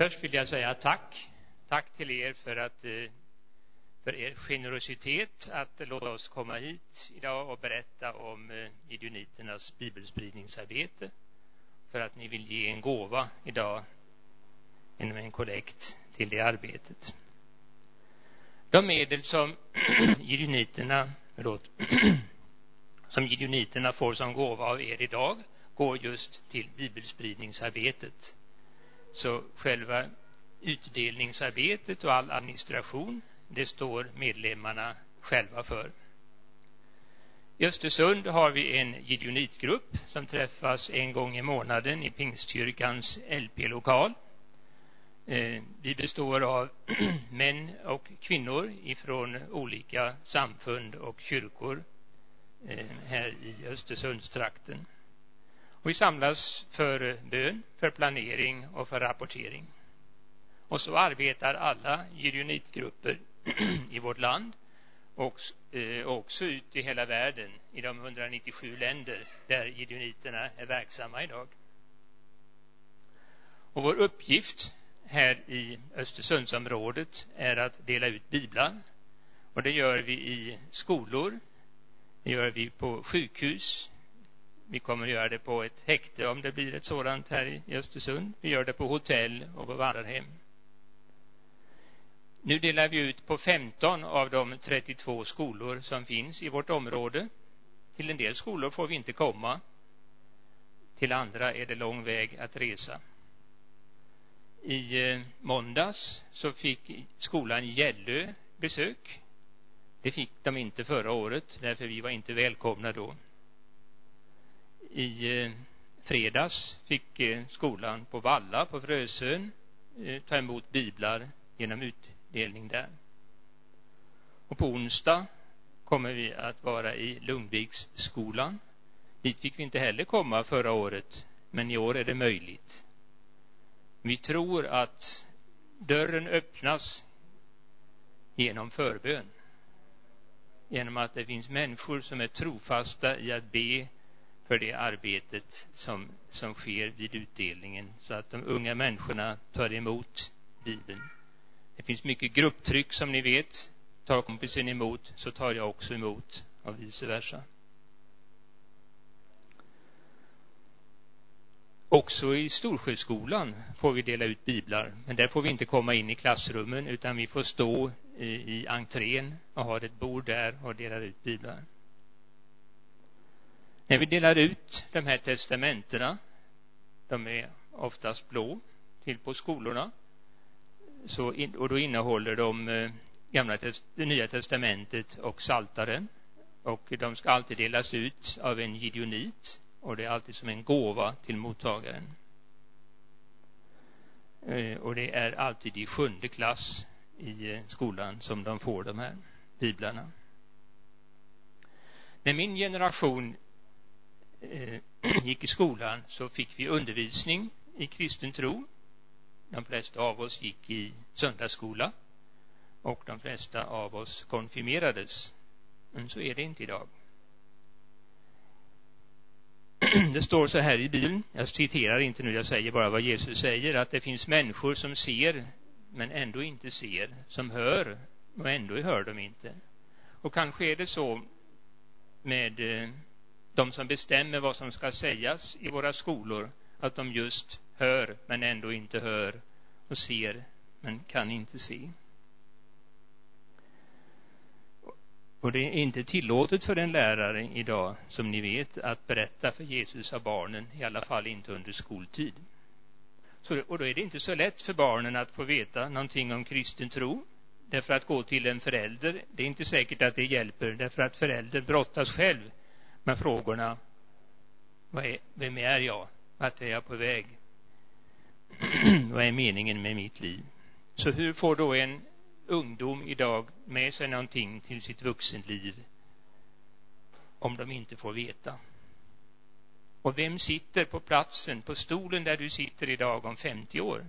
Först vill jag säga tack. Tack till er för att eh, för er generositet att låta oss komma hit idag och berätta om eh, Idioniternas Gideoniternas bibelspridningsarbete. För att ni vill ge en gåva idag genom en kollekt till det arbetet. De medel som Gideoniterna, förlåt, som Gideoniterna får som gåva av er idag går just till bibelspridningsarbetet. Så själva utdelningsarbetet och all administration, det står medlemmarna själva för. I Östersund har vi en gideonitgrupp som träffas en gång i månaden i Pingstkyrkans LP-lokal. Eh, vi består av män och kvinnor ifrån olika samfund och kyrkor eh, här i Östersundstrakten. Och vi samlas för bön, för planering och för rapportering. Och så arbetar alla gideonitgrupper i vårt land eh, och också ut i hela världen i de 197 länder där gideoniterna är verksamma idag. Och vår uppgift här i Östersundsområdet är att dela ut biblar. Och det gör vi i skolor, det gör vi på sjukhus, vi kommer att göra det på ett häkte om det blir ett sådant här i Östersund. Vi gör det på hotell och på vandrarhem. Nu delar vi ut på 15 av de 32 skolor som finns i vårt område. Till en del skolor får vi inte komma. Till andra är det lång väg att resa. I eh, måndags så fick skolan Gällö besök. Det fick de inte förra året, därför vi var inte välkomna då. I eh, fredags fick eh, skolan på Valla på Frösön eh, ta emot biblar genom utdelning där. Och på onsdag kommer vi att vara i Lundviksskolan. Dit fick vi inte heller komma förra året, men i år är det möjligt. Vi tror att dörren öppnas genom förbön. Genom att det finns människor som är trofasta i att be för det arbetet som, som sker vid utdelningen så att de unga människorna tar emot Bibeln. Det finns mycket grupptryck som ni vet. Tar kompisen emot så tar jag också emot och vice versa. Också i Storsjöskolan får vi dela ut biblar, men där får vi inte komma in i klassrummen utan vi får stå i, i entrén och ha ett bord där och dela ut biblar. När vi delar ut de här testamentena, de är oftast blå, till på skolorna, så och då innehåller de eh, gamla det nya testamentet och saltaren och de ska alltid delas ut av en gideonit och det är alltid som en gåva till mottagaren. Eh, och det är alltid i sjunde klass i eh, skolan som de får de här biblarna. När min generation Eh, gick i skolan så fick vi undervisning i kristen tro. De flesta av oss gick i söndagsskola och de flesta av oss konfirmerades. Men så är det inte idag. det står så här i Bibeln, jag citerar inte nu, jag säger bara vad Jesus säger, att det finns människor som ser men ändå inte ser, som hör och ändå hör de inte. Och kanske är det så med eh, de som bestämmer vad som ska sägas i våra skolor, att de just hör men ändå inte hör och ser men kan inte se. Och det är inte tillåtet för en lärare idag, som ni vet, att berätta för Jesus av barnen, i alla fall inte under skoltid. Så, och då är det inte så lätt för barnen att få veta någonting om kristen tro. Därför att gå till en förälder, det är inte säkert att det hjälper, därför att föräldern brottas själv med frågorna. Vad är, vem är jag? Vart är jag på väg? vad är meningen med mitt liv? Så hur får då en ungdom idag med sig någonting till sitt vuxenliv om de inte får veta. Och vem sitter på platsen, på stolen där du sitter idag om 50 år?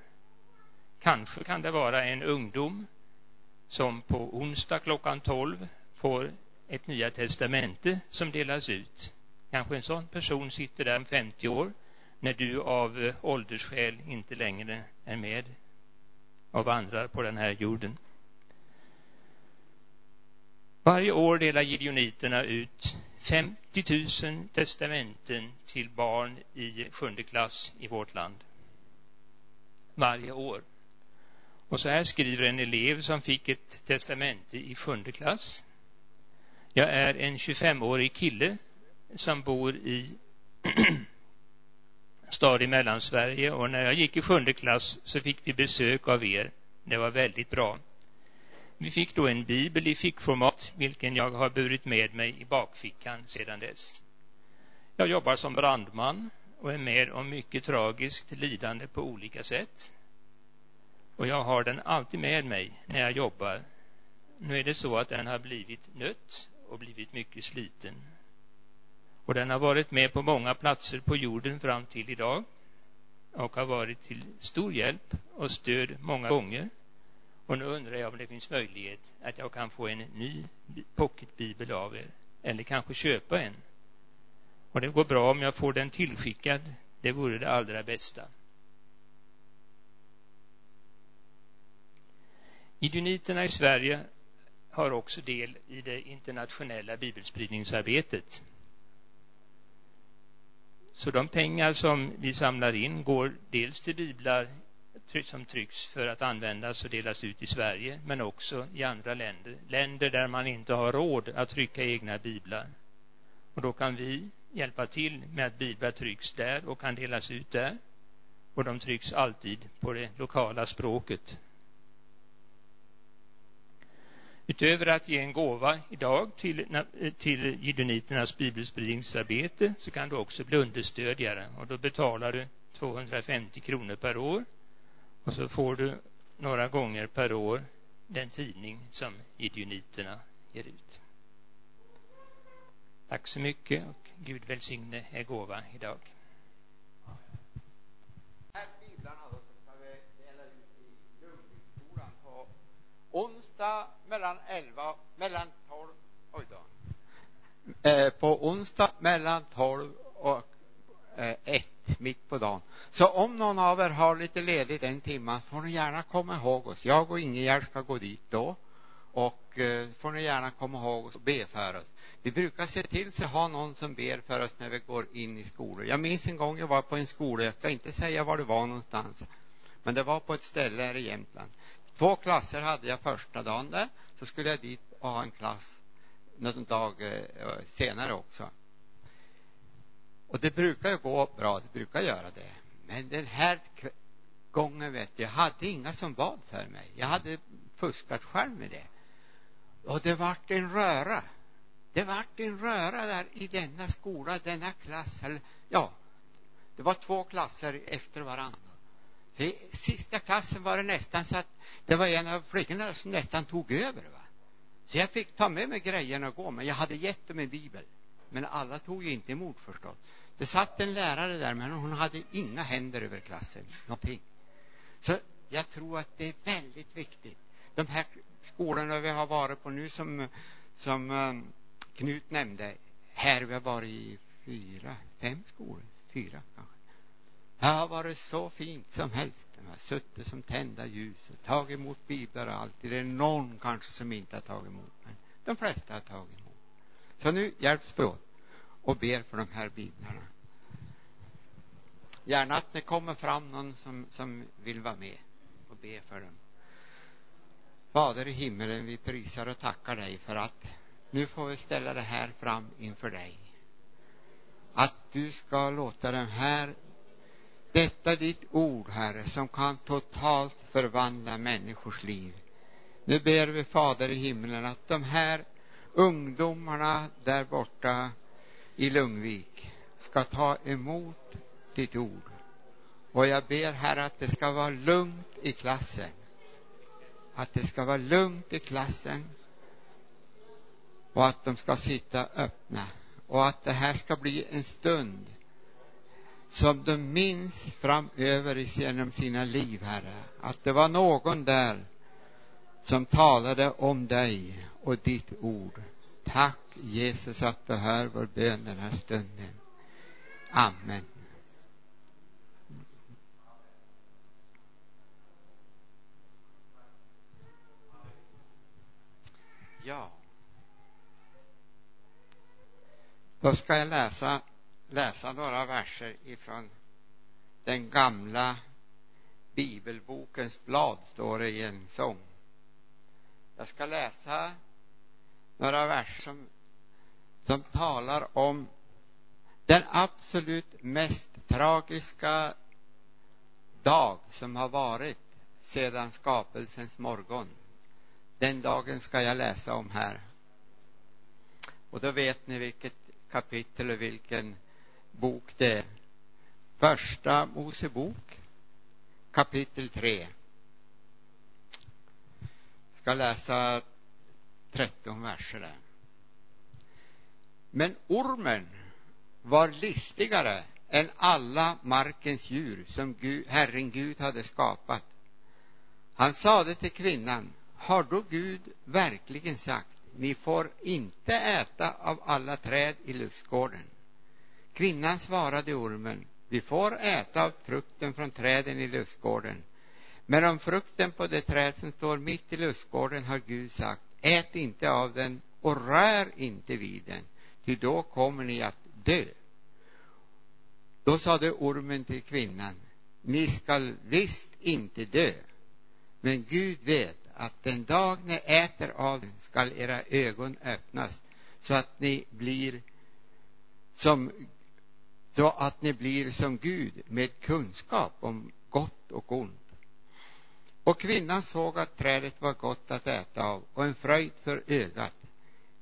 Kanske kan det vara en ungdom som på onsdag klockan 12 får ett nya testamente som delas ut. Kanske en sån person sitter där om 50 år när du av eh, åldersskäl inte längre är med och vandrar på den här jorden. Varje år delar gideoniterna ut 50 000 testamenten till barn i sjunde klass i vårt land. Varje år. Och så här skriver en elev som fick ett testamente i sjunde klass. Jag är en 25-årig kille som bor i stad i Mellansverige och när jag gick i sjunde klass så fick vi besök av er. Det var väldigt bra. Vi fick då en bibel i fickformat, vilken jag har burit med mig i bakfickan sedan dess. Jag jobbar som brandman och är med om mycket tragiskt lidande på olika sätt. Och jag har den alltid med mig när jag jobbar. Nu är det så att den har blivit nött och blivit mycket sliten. Och den har varit med på många platser på jorden fram till idag och har varit till stor hjälp och stöd många gånger. Och nu undrar jag om det finns möjlighet att jag kan få en ny pocketbibel av er eller kanske köpa en. Och det går bra om jag får den tillskickad. Det vore det allra bästa. Gideoniterna i Sverige har också del i det internationella bibelspridningsarbetet. Så de pengar som vi samlar in går dels till biblar som trycks för att användas och delas ut i Sverige men också i andra länder. Länder där man inte har råd att trycka egna biblar. Och då kan vi hjälpa till med att biblar trycks där och kan delas ut där. Och de trycks alltid på det lokala språket. Utöver att ge en gåva idag till, eh, till Gideoniternas bibelspridningsarbete så kan du också bli understödjare och då betalar du 250 kronor per år och så får du några gånger per år den tidning som Gideoniterna ger ut. Tack så mycket och Gud välsigne er gåva idag. Onsdag mellan 11, mellan 12, oj då. Eh, på onsdag mellan 12 och eh, 1 mitt på dagen. Så om någon av er har lite ledigt en timme får ni gärna komma ihåg oss. Jag och Ingegerd ska gå dit då och eh, får ni gärna komma ihåg oss och be för oss. Vi brukar se till så ha någon som ber för oss när vi går in i skolor. Jag minns en gång jag var på en skola, jag ska inte säga var det var någonstans, men det var på ett ställe här i Jämtland. Två klasser hade jag första dagen där. Så skulle jag dit och ha en klass någon dag eh, senare också. Och det brukar ju gå bra, det brukar göra det. Men den här gången vet jag, jag hade inga som bad för mig. Jag hade fuskat själv med det. Och det vart en röra. Det vart en röra där i denna skola, denna klass. Eller, ja, det var två klasser efter varandra. För sista klassen var det nästan så att det var en av flickorna som nästan tog över. Va? Så jag fick ta med mig grejerna och gå, men jag hade gett dem en bibel. Men alla tog ju inte emot förstås. Det satt en lärare där, men hon hade inga händer över klassen, någonting. Så jag tror att det är väldigt viktigt. De här skolorna vi har varit på nu som, som um, Knut nämnde, här vi har varit i fyra, fem skolor, fyra kanske. Det har varit så fint som helst. De har suttit som tända ljus och tagit emot biblar och allt. Det är någon kanske som inte har tagit emot, men de flesta har tagit emot. Så nu hjälps vi åt och ber för de här biblarna. Gärna att det kommer fram någon som, som vill vara med och be för dem. Fader i himmelen, vi prisar och tackar dig för att nu får vi ställa det här fram inför dig. Att du ska låta den här detta ditt ord, Herre, som kan totalt förvandla människors liv. Nu ber vi, Fader i himlen, att de här ungdomarna där borta i Lungvik ska ta emot ditt ord. Och jag ber, Herre, att det ska vara lugnt i klassen. Att det ska vara lugnt i klassen och att de ska sitta öppna och att det här ska bli en stund som de minns framöver genom sina liv, Herre. Att det var någon där som talade om dig och ditt ord. Tack Jesus att du hör vår bön den här stunden. Amen. Ja. Då ska jag läsa läsa några verser ifrån den gamla bibelbokens blad, står det i en sång. Jag ska läsa några verser som, som talar om den absolut mest tragiska dag som har varit sedan skapelsens morgon. Den dagen ska jag läsa om här. Och då vet ni vilket kapitel och vilken bok det är. Första Mosebok, kapitel 3. Ska läsa 13 verser där. Men ormen var listigare än alla markens djur som Gud, Herren Gud hade skapat. Han sade till kvinnan, har då Gud verkligen sagt, ni får inte äta av alla träd i lustgården? Kvinnan svarade ormen, vi får äta av frukten från träden i lustgården. Men om frukten på det träd som står mitt i lustgården har Gud sagt, ät inte av den och rör inte vid den, ty då kommer ni att dö. Då sade ormen till kvinnan, ni skall visst inte dö, men Gud vet att den dag ni äter av den skall era ögon öppnas så att ni blir som så att ni blir som Gud med kunskap om gott och ont. Och kvinnan såg att trädet var gott att äta av och en fröjd för ögat.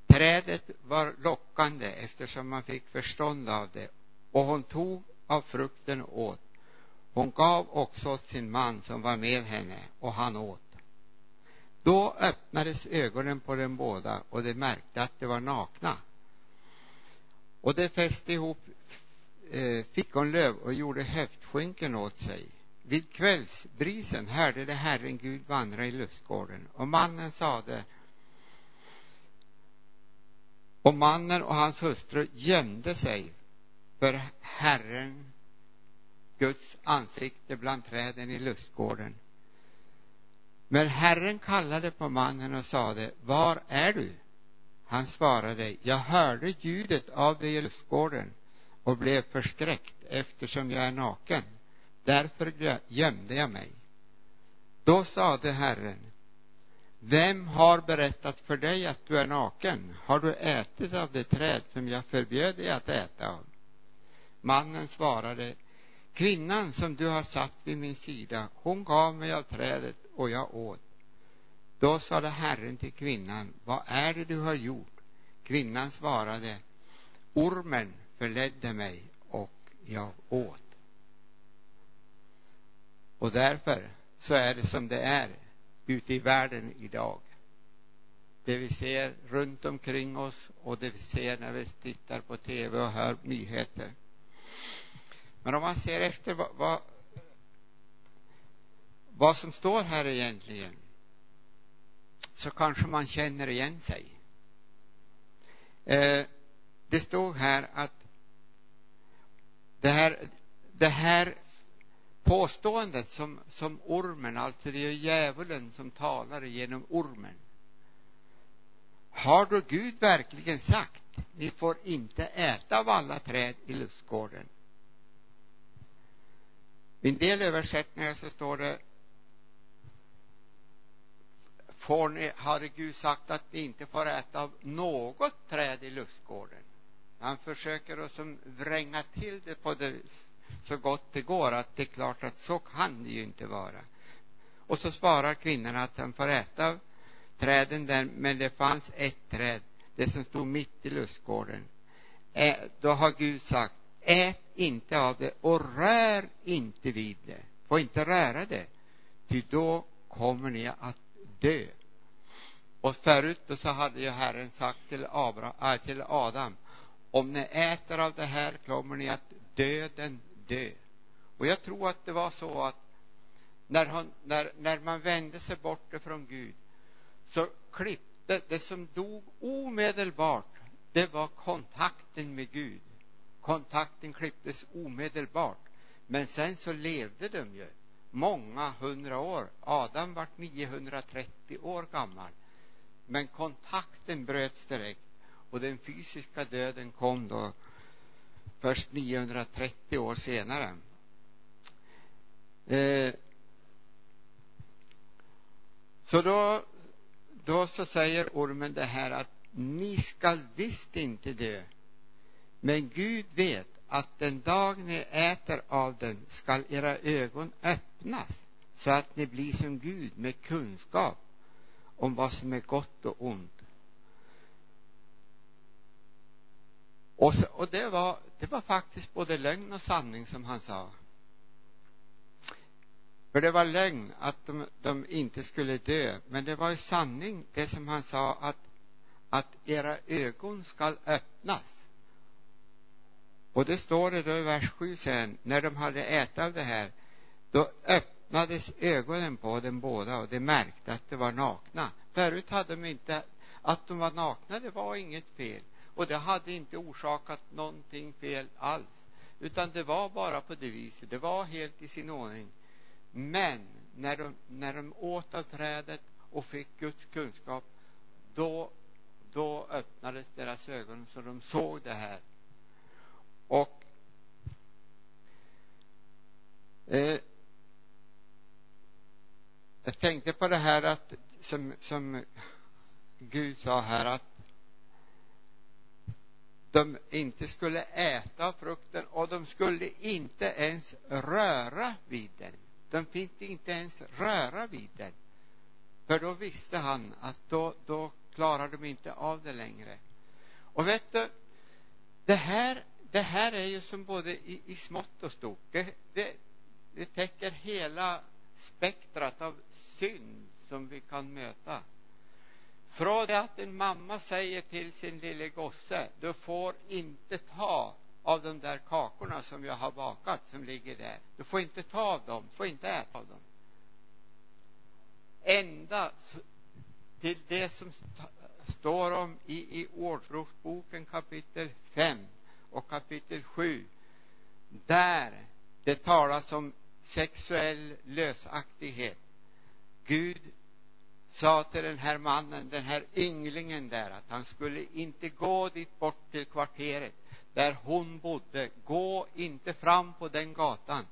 Trädet var lockande eftersom man fick förstånd av det och hon tog av frukten och åt. Hon gav också åt sin man som var med henne och han åt. Då öppnades ögonen på dem båda och de märkte att de var nakna. Och de fäste ihop eh, fikonlöv och gjorde höftskynken åt sig. Vid kvällsbrisen hörde de Herren Gud vandra i lustgården och mannen sade och mannen och hans hustru gömde sig för Herren Guds ansikte bland träden i lustgården. Men Herren kallade på mannen och sade, var är du? Han svarade, jag hörde ljudet av dig i lustgården och blev förskräckt eftersom jag är naken. Därför gömde jag mig. Då sade Herren, vem har berättat för dig att du är naken? Har du ätit av det träd som jag förbjöd dig att äta av? Mannen svarade, kvinnan som du har satt vid min sida, hon gav mig av trädet och jag åt. Då sade Herren till kvinnan, vad är det du har gjort? Kvinnan svarade, ormen förledde mig och jag åt. Och därför så är det som det är ute i världen idag. Det vi ser runt omkring oss och det vi ser när vi tittar på tv och hör nyheter. Men om man ser efter vad, vad, vad som står här egentligen så kanske man känner igen sig. Eh, det stod här att det här, det här påståendet som, som ormen, alltså det är djävulen som talar genom ormen. Har då Gud verkligen sagt, ni får inte äta av alla träd i lustgården? I en del översättningar så står det får ni, har Gud sagt att ni inte får äta av något träd i lustgården. Han försöker att som vränga till det på det så gott det går att det är klart att så kan det ju inte vara. Och så svarar kvinnan att han får äta av träden där, men det fanns ett träd, det som stod mitt i lustgården. Då har Gud sagt, ät inte av det och rör inte vid det. Får inte röra det, ty då kommer ni att dö. Och förut då så hade ju Herren sagt till, Abraham, äh, till Adam, om ni äter av det här kommer ni att döden dö. Och jag tror att det var så att när, han, när, när man vände sig bort ifrån Gud så klippte det som dog omedelbart, det var kontakten med Gud. Kontakten klipptes omedelbart. Men sen så levde de ju många hundra år. Adam var 930 år gammal. Men kontakten bröts direkt och den fysiska döden kom då först 930 år senare. Eh, så då, då så säger ormen det här att ni skall visst inte dö. Men Gud vet att den dag ni äter av den skall era ögon öppnas så att ni blir som Gud med kunskap om vad som är gott och ont. Och, så, och det, var, det var faktiskt både lögn och sanning som han sa. För det var lögn att de, de inte skulle dö, men det var ju sanning det som han sa att, att era ögon skall öppnas. Och det står det då i vers 7 sen, när de hade ätit av det här, då öppnades ögonen på dem båda och de märkte att de var nakna. Förut hade de inte, att de var nakna, det var inget fel. Och det hade inte orsakat någonting fel alls. Utan det var bara på det viset. Det var helt i sin ordning. Men när de, när de åt av trädet och fick Guds kunskap, då, då öppnades deras ögon så de såg det här. Och eh, jag tänkte på det här att som, som Gud sa här att de inte skulle äta frukten och de skulle inte ens röra vid den. De fick inte ens röra vid den. För då visste han att då, då klarar de inte av det längre. Och vet du, det här, det här är ju som både i, i smått och stort. Det, det, det täcker hela spektrat av synd som vi kan möta. Från det att en mamma säger till sin lille gosse, du får inte ta av de där kakorna som jag har bakat som ligger där. Du får inte ta av dem, får inte äta av dem. Ända till det som står om i, i Ordspråksboken kapitel 5 och kapitel 7 där det talas om sexuell lösaktighet. Gud sa till den här mannen, den här ynglingen där, att han skulle inte gå dit bort till kvarteret där hon bodde. Gå inte fram på den gatan,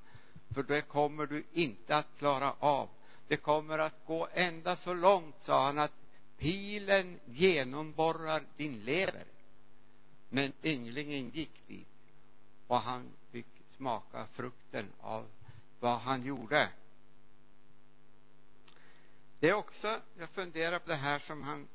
för det kommer du inte att klara av. Det kommer att gå ända så långt, sa han, att pilen genomborrar din lever. Men ynglingen gick dit och han fick smaka frukten av vad han gjorde. Det är också, jag funderar på det här som han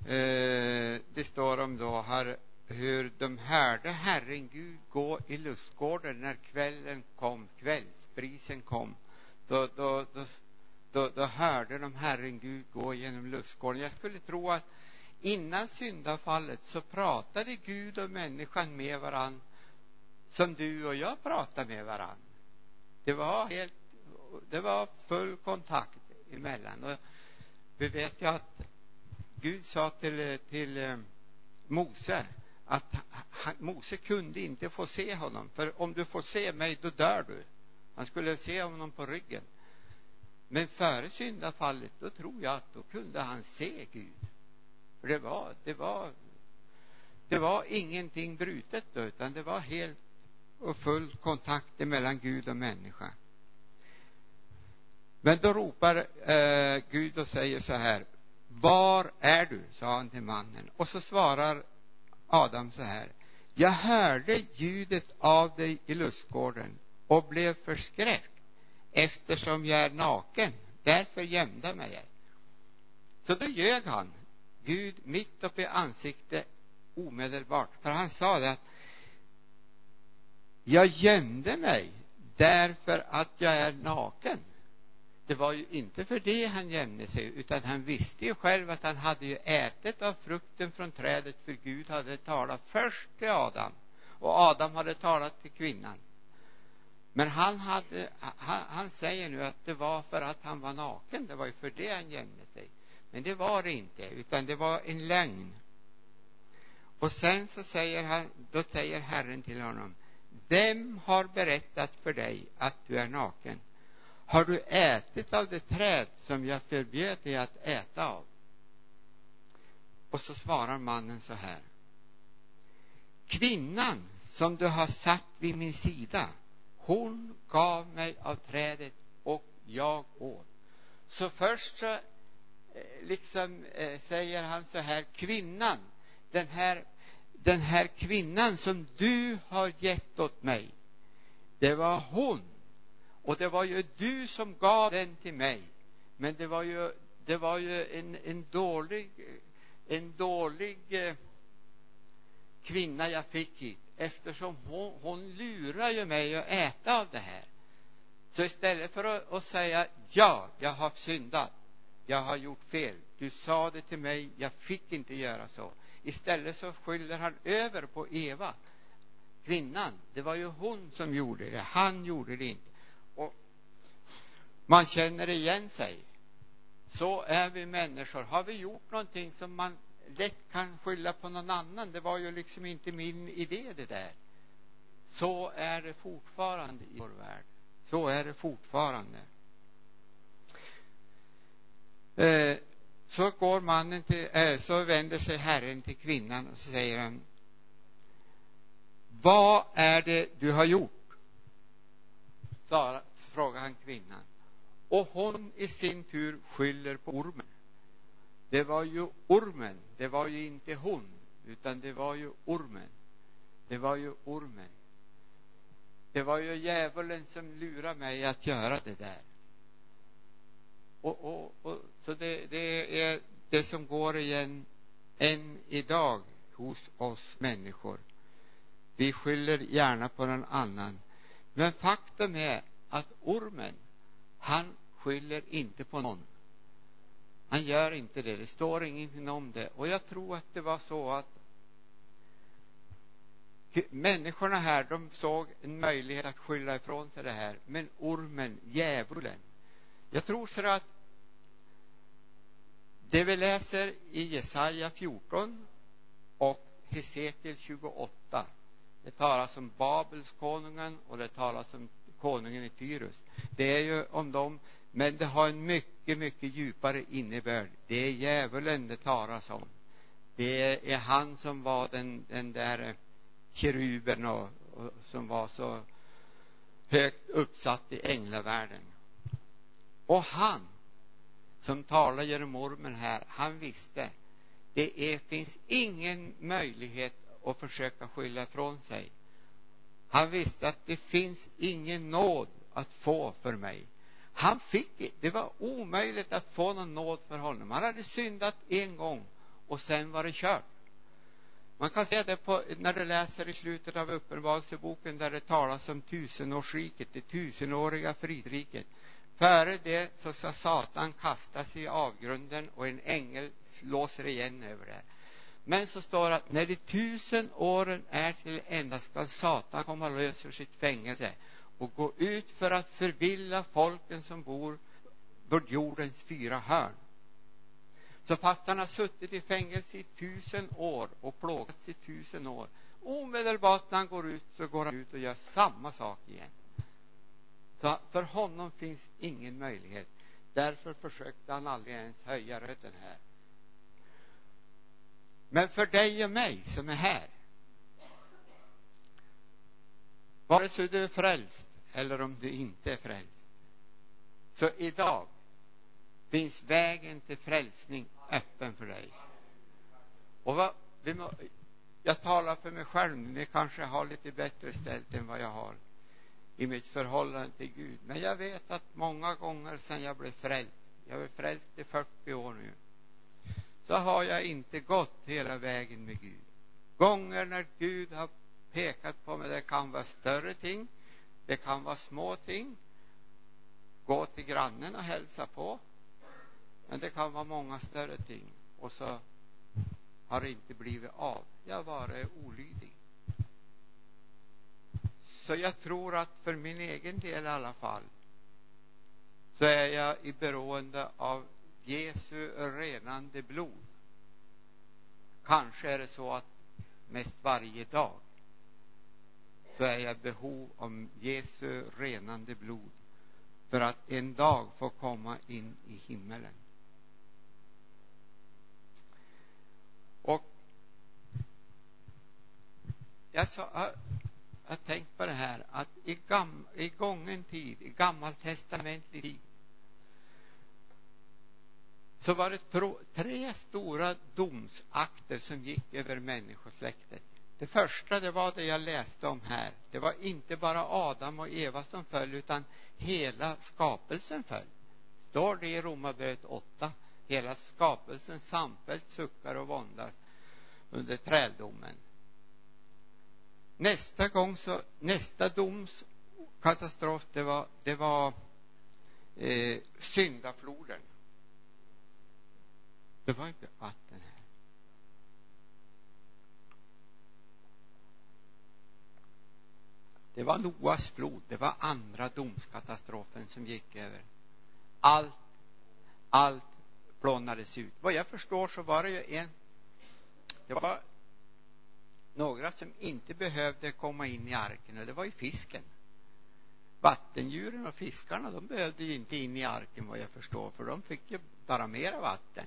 eh, det står om då här hur de hörde Herren Gud gå i lustgården när kvällen kom, kvällsbrisen kom. Då, då, då, då, då hörde de Herren Gud gå genom lustgården. Jag skulle tro att innan syndafallet så pratade Gud och människan med varann som du och jag pratar med varann. Det var helt det var full kontakt emellan. Och vi vet ju att Gud sa till, till eh, Mose att han, Mose kunde inte få se honom, för om du får se mig, då dör du. Han skulle se honom på ryggen. Men före syndafallet, då tror jag att då kunde han se Gud. För det var, det var, det var ingenting brutet då, utan det var helt och full kontakt mellan Gud och människa. Men då ropar eh, Gud och säger så här. Var är du? sa han till mannen. Och så svarar Adam så här. Jag hörde ljudet av dig i lustgården och blev förskräckt eftersom jag är naken. Därför gömde mig jag. Så då ljög han Gud mitt uppe i ansiktet omedelbart. För han sa det att jag gömde mig därför att jag är naken det var ju inte för det han jämnade sig, utan han visste ju själv att han hade ju ätit av frukten från trädet, för Gud hade talat först till Adam och Adam hade talat till kvinnan. Men han, hade, han, han säger nu att det var för att han var naken, det var ju för det han gömde sig. Men det var det inte, utan det var en lögn. Och sen så säger han, då säger Herren till honom, vem har berättat för dig att du är naken? Har du ätit av det träd som jag förbjöd dig att äta av? Och så svarar mannen så här. Kvinnan som du har satt vid min sida, hon gav mig av trädet och jag åt. Så först så eh, liksom eh, säger han så här, kvinnan, den här, den här kvinnan som du har gett åt mig, det var hon. Och det var ju du som gav den till mig. Men det var ju, det var ju en, en dålig, en dålig eh, kvinna jag fick hit eftersom hon, hon lurar ju mig att äta av det här. Så istället för att, att säga ja, jag har syndat, jag har gjort fel, du sa det till mig, jag fick inte göra så. Istället så skyller han över på Eva, kvinnan. Det var ju hon som gjorde det, han gjorde det inte. Man känner igen sig. Så är vi människor. Har vi gjort någonting som man lätt kan skylla på någon annan. Det var ju liksom inte min idé det där. Så är det fortfarande i vår värld. Så är det fortfarande. Eh, så går mannen till, eh, så vänder sig Herren till kvinnan och så säger han Vad är det du har gjort? Sara, frågar han kvinnan. Och hon i sin tur skyller på ormen. Det var ju ormen, det var ju inte hon, utan det var ju ormen. Det var ju ormen. Det var ju djävulen som lurade mig att göra det där. Och, och, och, så det, det är det som går igen än idag hos oss människor. Vi skyller gärna på någon annan. Men faktum är att ormen, han skyller inte på någon. Han gör inte det. Det står ingenting om det. Och jag tror att det var så att människorna här, de såg en möjlighet att skylla ifrån sig det här. Men ormen, djävulen. Jag tror så att det vi läser i Jesaja 14 och Hesekiel 28, det talas om Babels konungen och det talas om konungen i Tyrus. Det är ju om dem men det har en mycket, mycket djupare innebörd. Det är djävulen det talas om. Det är han som var den, den där eh, keruben och, och som var så högt uppsatt i änglavärlden. Och han som talar genom ormen här, han visste det är, finns ingen möjlighet att försöka skylla ifrån sig. Han visste att det finns ingen nåd att få för mig. Han fick det var omöjligt att få någon nåd för honom. Han hade syndat en gång och sen var det kört. Man kan se det på, när du läser i slutet av Uppenbarelseboken där det talas om tusenårsriket, det tusenåriga fridriket. Före det så ska Satan kastas i avgrunden och en ängel låser igen över det. Men så står det att när de tusen åren är till ända ska Satan komma lös ur sitt fängelse och gå ut för att förvilla folken som bor vid jordens fyra hörn. Så fast han har suttit i fängelse i tusen år och plågats i tusen år, omedelbart när han går ut så går han ut och gör samma sak igen. Så för honom finns ingen möjlighet. Därför försökte han aldrig ens höja rösten här. Men för dig och mig som är här, vare sig du är frälst eller om du inte är frälst. Så idag finns vägen till frälsning öppen för dig. Och vad, vi må, jag talar för mig själv, ni kanske har lite bättre ställt än vad jag har i mitt förhållande till Gud. Men jag vet att många gånger sedan jag blev frälst, jag är frälst i 40 år nu, så har jag inte gått hela vägen med Gud. Gånger när Gud har pekat på mig, det kan vara större ting, det kan vara små ting. Gå till grannen och hälsa på. Men det kan vara många större ting. Och så har det inte blivit av. Jag har varit olydig. Så jag tror att för min egen del i alla fall så är jag i beroende av Jesu renande blod. Kanske är det så att mest varje dag så är jag i behov av Jesu renande blod för att en dag få komma in i himmelen. Och jag har, har tänkt på det här att i, gam, i gången tid, i gammaltestamentlig tid så var det tre stora domsakter som gick över människosläktet. Det första det var det jag läste om här. Det var inte bara Adam och Eva som föll utan hela skapelsen föll. Står det i Romarbrevet 8. Hela skapelsen samfällt suckar och våndas under träldomen. Nästa gång så, nästa domskatastrof det var, det var eh, syndafloden. Det var inte vatten här. Det var Noas flod, det var andra domskatastrofen som gick över. Allt, allt plånades ut. Vad jag förstår så var det ju en, det var några som inte behövde komma in i arken och det var ju fisken. Vattendjuren och fiskarna de behövde ju inte in i arken vad jag förstår för de fick ju bara mera vatten.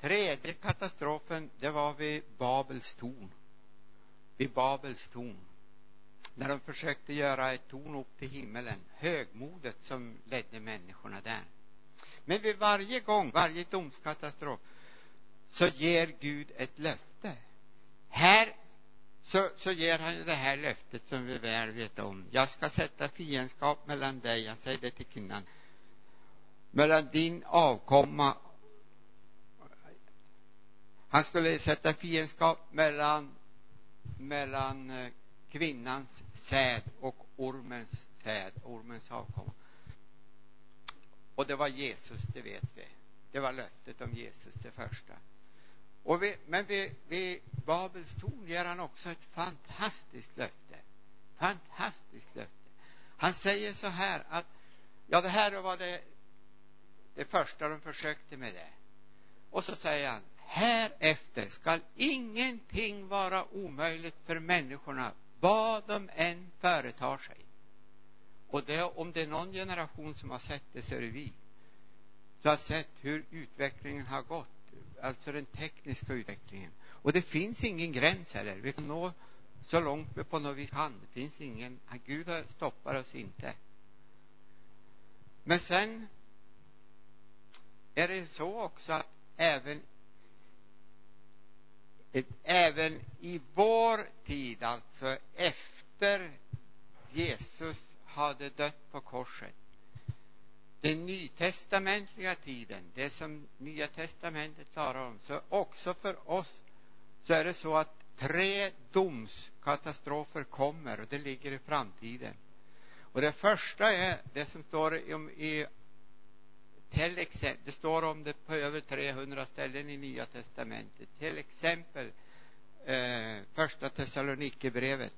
Tredje katastrofen det var vid Babels torn. Vid Babels torn. När de försökte göra ett torn upp till himmelen. Högmodet som ledde människorna där. Men vid varje gång, varje domskatastrof så ger Gud ett löfte. Här så, så ger han det här löftet som vi väl vet om. Jag ska sätta fiendskap mellan dig, jag säger det till kvinnan, mellan din avkomma han skulle sätta fiendskap mellan, mellan eh, kvinnans säd och ormens säd, ormens avkomma. Och det var Jesus, det vet vi. Det var löftet om Jesus, det första. Och vi, men vid, vid Babels torn ger han också ett fantastiskt löfte. Fantastiskt löfte. Han säger så här att, ja det här var det, det första de försökte med det. Och så säger han, härefter skall ingenting vara omöjligt för människorna, vad de än företar sig. Och det, om det är någon generation som har sett det så är det vi. Så har sett hur utvecklingen har gått, alltså den tekniska utvecklingen. Och det finns ingen gräns heller. Vi kan nå så långt vi på något vis kan. Det finns ingen, Gud stoppar oss inte. Men sen är det så också att även även i vår tid, alltså efter Jesus hade dött på korset. Den nytestamentliga tiden, det som Nya testamentet talar om, så också för oss så är det så att tre domskatastrofer kommer och det ligger i framtiden. Och det första är det som står i till exempel, det står om det på över 300 ställen i Nya testamentet. Till exempel eh, första Thessalonikerbrevet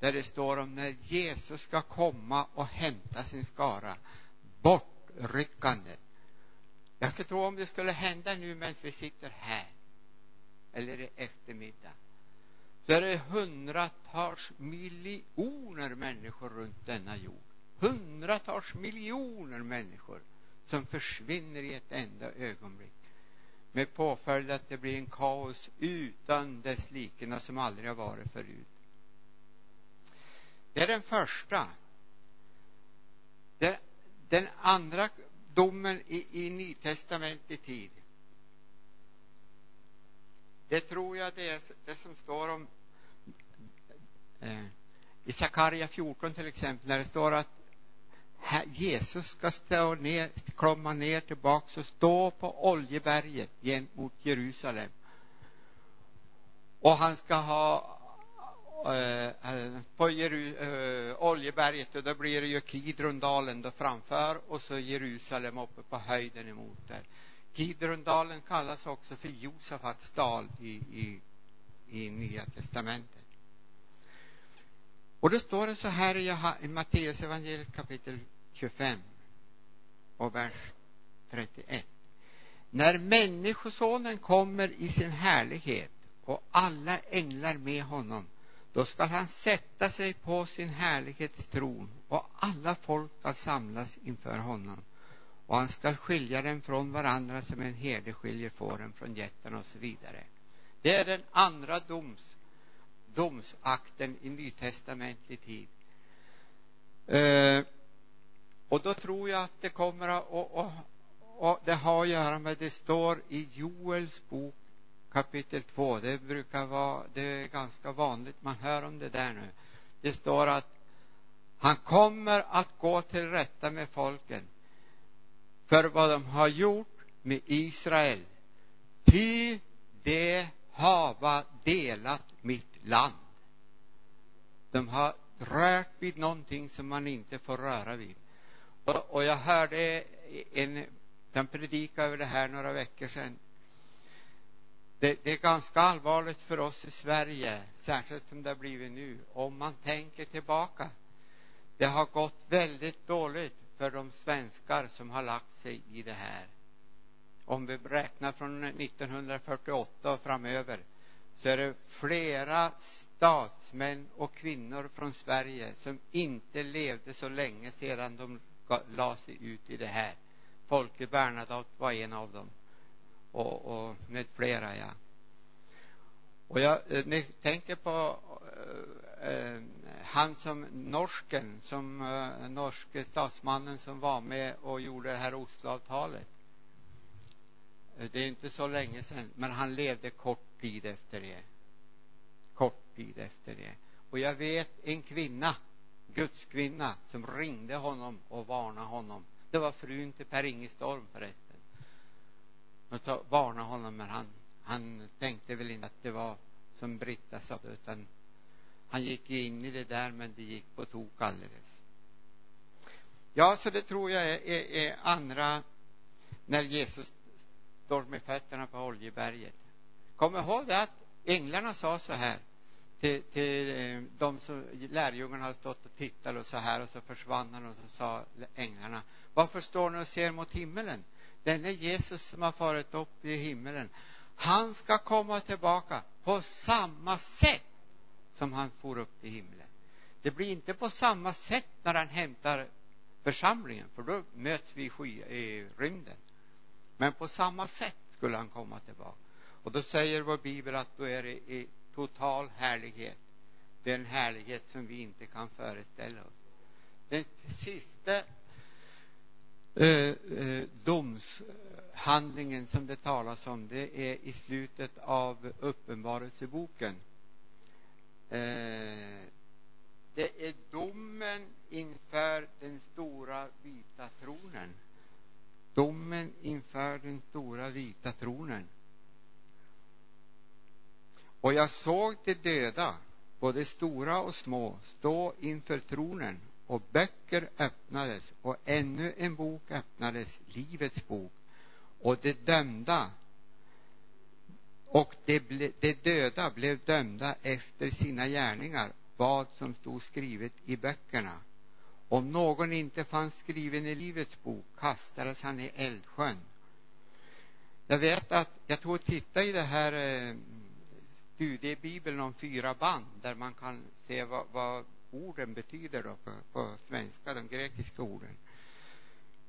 där det står om när Jesus ska komma och hämta sin skara. Bortryckande. Jag ska tro om det skulle hända nu medan vi sitter här eller i eftermiddag så är det hundratals miljoner människor runt denna jord. Hundratals miljoner människor som försvinner i ett enda ögonblick med påföljd att det blir en kaos utan dess likena som aldrig har varit förut. Det är den första. Den, den andra domen i, i Nytestamentlig tid. Det tror jag det är det som står om eh, i Sakaria 14 till exempel, när det står att Jesus ska stå ner, komma ner tillbaks och stå på Oljeberget gentemot Jerusalem. Och han ska ha eh, på Jeru, eh, Oljeberget och då blir det ju Kidrondalen då framför och så Jerusalem uppe på höjden emot där. Kidrondalen kallas också för Josafats dal i, i, i Nya testamentet. Och då står det så här i, i Matteus evangeliet kapitel 25 och vers 31. När Människosonen kommer i sin härlighet och alla änglar med honom, då skall han sätta sig på sin härlighets tron och alla folk skall samlas inför honom. och han ska skilja dem från varandra som en herde skiljer fåren från getterna och så vidare. Det är den andra doms, domsakten i nytestamentlig tid. Eh, och då tror jag att det kommer att, och, och, och det har att göra med, det står i Joels bok kapitel 2, det brukar vara, det är ganska vanligt, man hör om det där nu. Det står att han kommer att gå till rätta med folken för vad de har gjort med Israel. Ty de hava delat mitt land. De har rört vid någonting som man inte får röra vid. Och, och jag hörde en, den predika över det här några veckor sedan. Det, det, är ganska allvarligt för oss i Sverige, särskilt som det har blivit nu, om man tänker tillbaka. Det har gått väldigt dåligt för de svenskar som har lagt sig i det här. Om vi räknar från 1948 och framöver så är det flera statsmän och kvinnor från Sverige som inte levde så länge sedan de la sig ut i det här. Folke Bernadotte var en av dem och, och med flera, ja. Och jag, eh, ni tänker på eh, eh, han som norsken, som eh, norske statsmannen som var med och gjorde det här Osloavtalet. Eh, det är inte så länge sedan, men han levde kort tid efter det. Kort tid efter det. Och jag vet en kvinna, Guds kvinna, som ringde honom och varnade honom. Det var frun till Per Inge Storm förresten. Och varnade honom, men han, han tänkte väl inte att det var som Britta sa, utan han gick in i det där, men det gick på tok alldeles. Ja, så det tror jag är, är, är andra när Jesus står med fötterna på Oljeberget. Kom ihåg det att änglarna sa så här till, till eh, de som lärjungarna hade stått och tittat och så här och så försvann han och så sa änglarna varför står ni och ser mot himmelen? Den är Jesus som har farit upp i himmelen. Han ska komma tillbaka på samma sätt som han for upp till himlen. Det blir inte på samma sätt när han hämtar församlingen, för då möts vi i, sky, i rymden. Men på samma sätt skulle han komma tillbaka. Och då säger vår bibel att då är det i total härlighet. Det är en härlighet som vi inte kan föreställa oss. Den sista eh, eh, domshandlingen som det talas om, det är i slutet av Uppenbarelseboken. Eh, det är domen inför den stora vita tronen. Domen inför den stora vita tronen. Och jag såg de döda, både stora och små, stå inför tronen och böcker öppnades och ännu en bok öppnades, Livets bok. Och de dömda och de, ble, de döda blev dömda efter sina gärningar, vad som stod skrivet i böckerna. Om någon inte fanns skriven i Livets bok kastades han i eldsjön. Jag vet att jag tog och tittade i det här eh, studiebibeln om fyra band där man kan se vad, vad orden betyder då på, på svenska, de grekiska orden.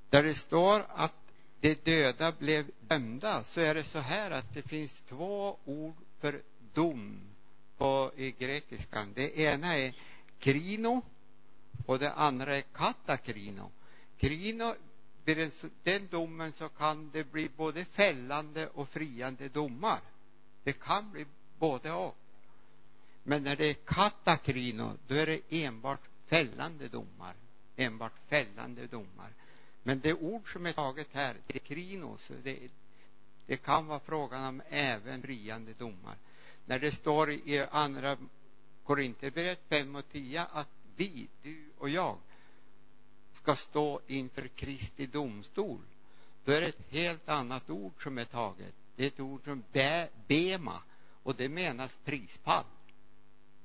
Där det står att de döda blev dömda så är det så här att det finns två ord för dom på, i grekiskan. Det ena är krino och det andra är katakrino. Krino, vid den domen så kan det bli både fällande och friande domar. Det kan bli både och. Men när det är katakrino, då är det enbart fällande domar. Enbart fällande domar. Men det ord som är taget här, det är krinos. Det, det kan vara frågan om även friande domar. När det står i andra Korinthierbrevet 5 och 10 att vi, du och jag, ska stå inför Kristi domstol, då är det ett helt annat ord som är taget. Det är ett ord som be, bema och det menas prispall.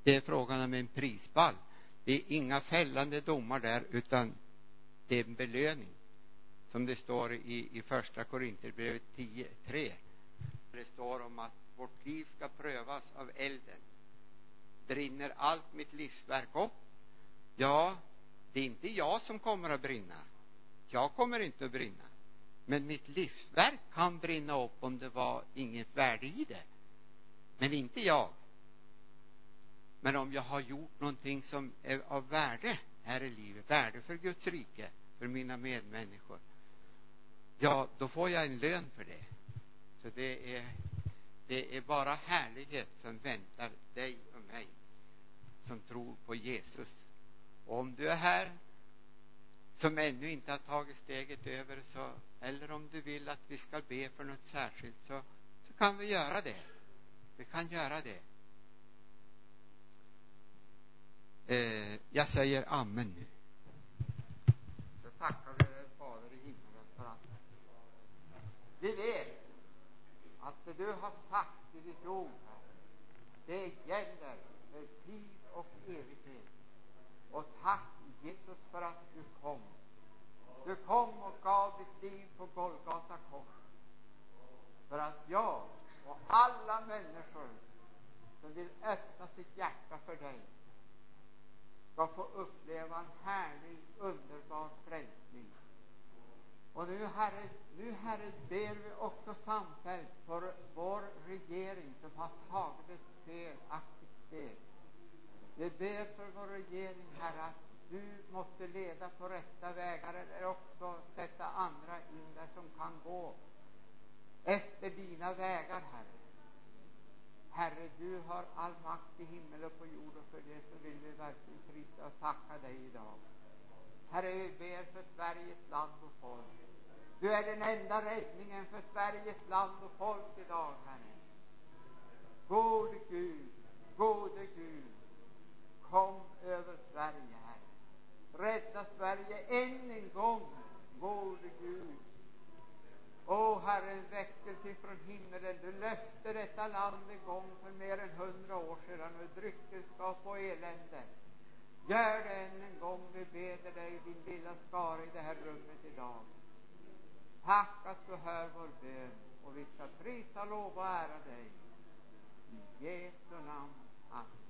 Det är frågan om en prispall. Det är inga fällande domar där, utan det är en belöning som det står i, i första Korinthierbrevet 10.3. Det står om att vårt liv ska prövas av elden. Brinner allt mitt livsverk upp? Ja, det är inte jag som kommer att brinna. Jag kommer inte att brinna. Men mitt livsverk kan brinna upp om det var inget värde i det. Men inte jag. Men om jag har gjort någonting som är av värde här i livet, värde för Guds rike, för mina medmänniskor, ja, då får jag en lön för det. Så det är, det är bara härlighet som väntar dig och mig som tror på Jesus. Och om du är här som ännu inte har tagit steget över så, eller om du vill att vi ska be för något särskilt så, så kan vi göra det. Vi kan göra det. Eh, jag säger amen nu. Så tackar vi Fader i himmelen för allt. Vi vet att det du har sagt i ditt ord här, det gäller för tid och evighet. Och tack Jesus för att du kom. Du kom och gav ditt liv på Golgata kors för att jag och alla människor som vill öppna sitt hjärta för dig ska få uppleva en härlig, underbar frälsning. Och nu, Herre, nu, Herre, ber vi också samfällt för vår regering som har tagit ett felaktigt steg. Vi ber för vår regering, Herre, att du måste leda på rätta vägar eller också sätta andra in där som kan gå efter dina vägar, Herre. Herre, du har all makt i himmel och på jord och för det så vill vi verkligen prisa och tacka dig idag. Herre, vi ber för Sveriges land och folk. Du är den enda räddningen för Sveriges land och folk idag, Herre. Gode Gud, gode Gud, kom över Sverige, Herre. Rädda Sverige än en gång, gode Gud. O Herre, en väckelse från himmelen. Du löfte detta land en gång för mer än hundra år sedan med dryckenskap och elände. Gör det än en gång, vi beder dig, din lilla skara i det här rummet idag. Tack att du hör vår bön och vi ska prisa, lova och ära dig. I Jesu namn. Amen.